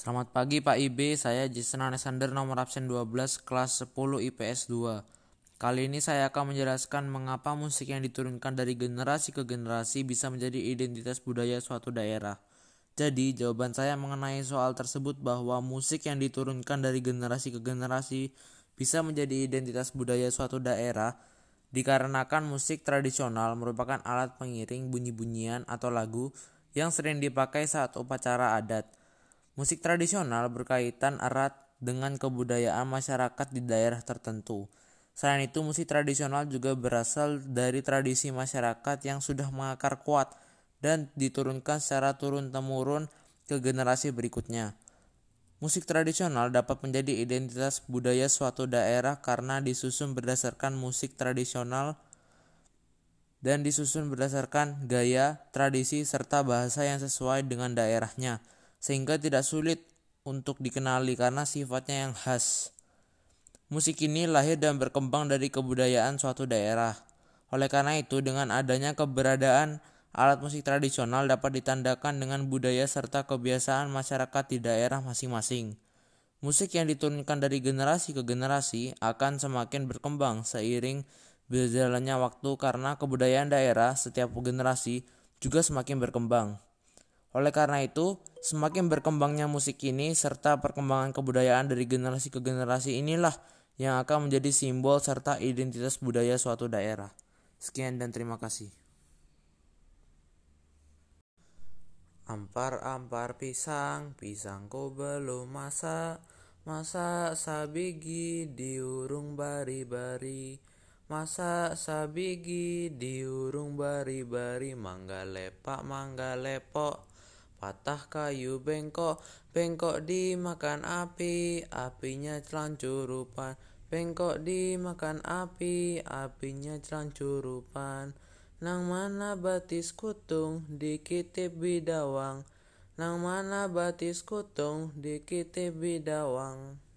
Selamat pagi Pak IB, saya Jason Alexander nomor absen 12 kelas 10 IPS 2. Kali ini saya akan menjelaskan mengapa musik yang diturunkan dari generasi ke generasi bisa menjadi identitas budaya suatu daerah. Jadi, jawaban saya mengenai soal tersebut bahwa musik yang diturunkan dari generasi ke generasi bisa menjadi identitas budaya suatu daerah dikarenakan musik tradisional merupakan alat pengiring bunyi-bunyian atau lagu yang sering dipakai saat upacara adat. Musik tradisional berkaitan erat dengan kebudayaan masyarakat di daerah tertentu. Selain itu, musik tradisional juga berasal dari tradisi masyarakat yang sudah mengakar kuat dan diturunkan secara turun-temurun ke generasi berikutnya. Musik tradisional dapat menjadi identitas budaya suatu daerah karena disusun berdasarkan musik tradisional dan disusun berdasarkan gaya, tradisi, serta bahasa yang sesuai dengan daerahnya sehingga tidak sulit untuk dikenali karena sifatnya yang khas. Musik ini lahir dan berkembang dari kebudayaan suatu daerah. Oleh karena itu, dengan adanya keberadaan alat musik tradisional dapat ditandakan dengan budaya serta kebiasaan masyarakat di daerah masing-masing. Musik yang diturunkan dari generasi ke generasi akan semakin berkembang seiring berjalannya waktu karena kebudayaan daerah setiap generasi juga semakin berkembang. Oleh karena itu, semakin berkembangnya musik ini serta perkembangan kebudayaan dari generasi ke generasi inilah yang akan menjadi simbol serta identitas budaya suatu daerah. Sekian dan terima kasih. Ampar-ampar pisang, pisangku belum masak, masak sabigi diurung bari-bari. Masa sabigi diurung bari-bari mangga lepak mangga lepok Patah kayu bengkok, bengkok dimakan api, apinya celancurupan. Bengkok dimakan api, apinya celancurupan. Nang mana batis kutung, dikitip bidawang. Nang mana batis kutung, dikitip bidawang.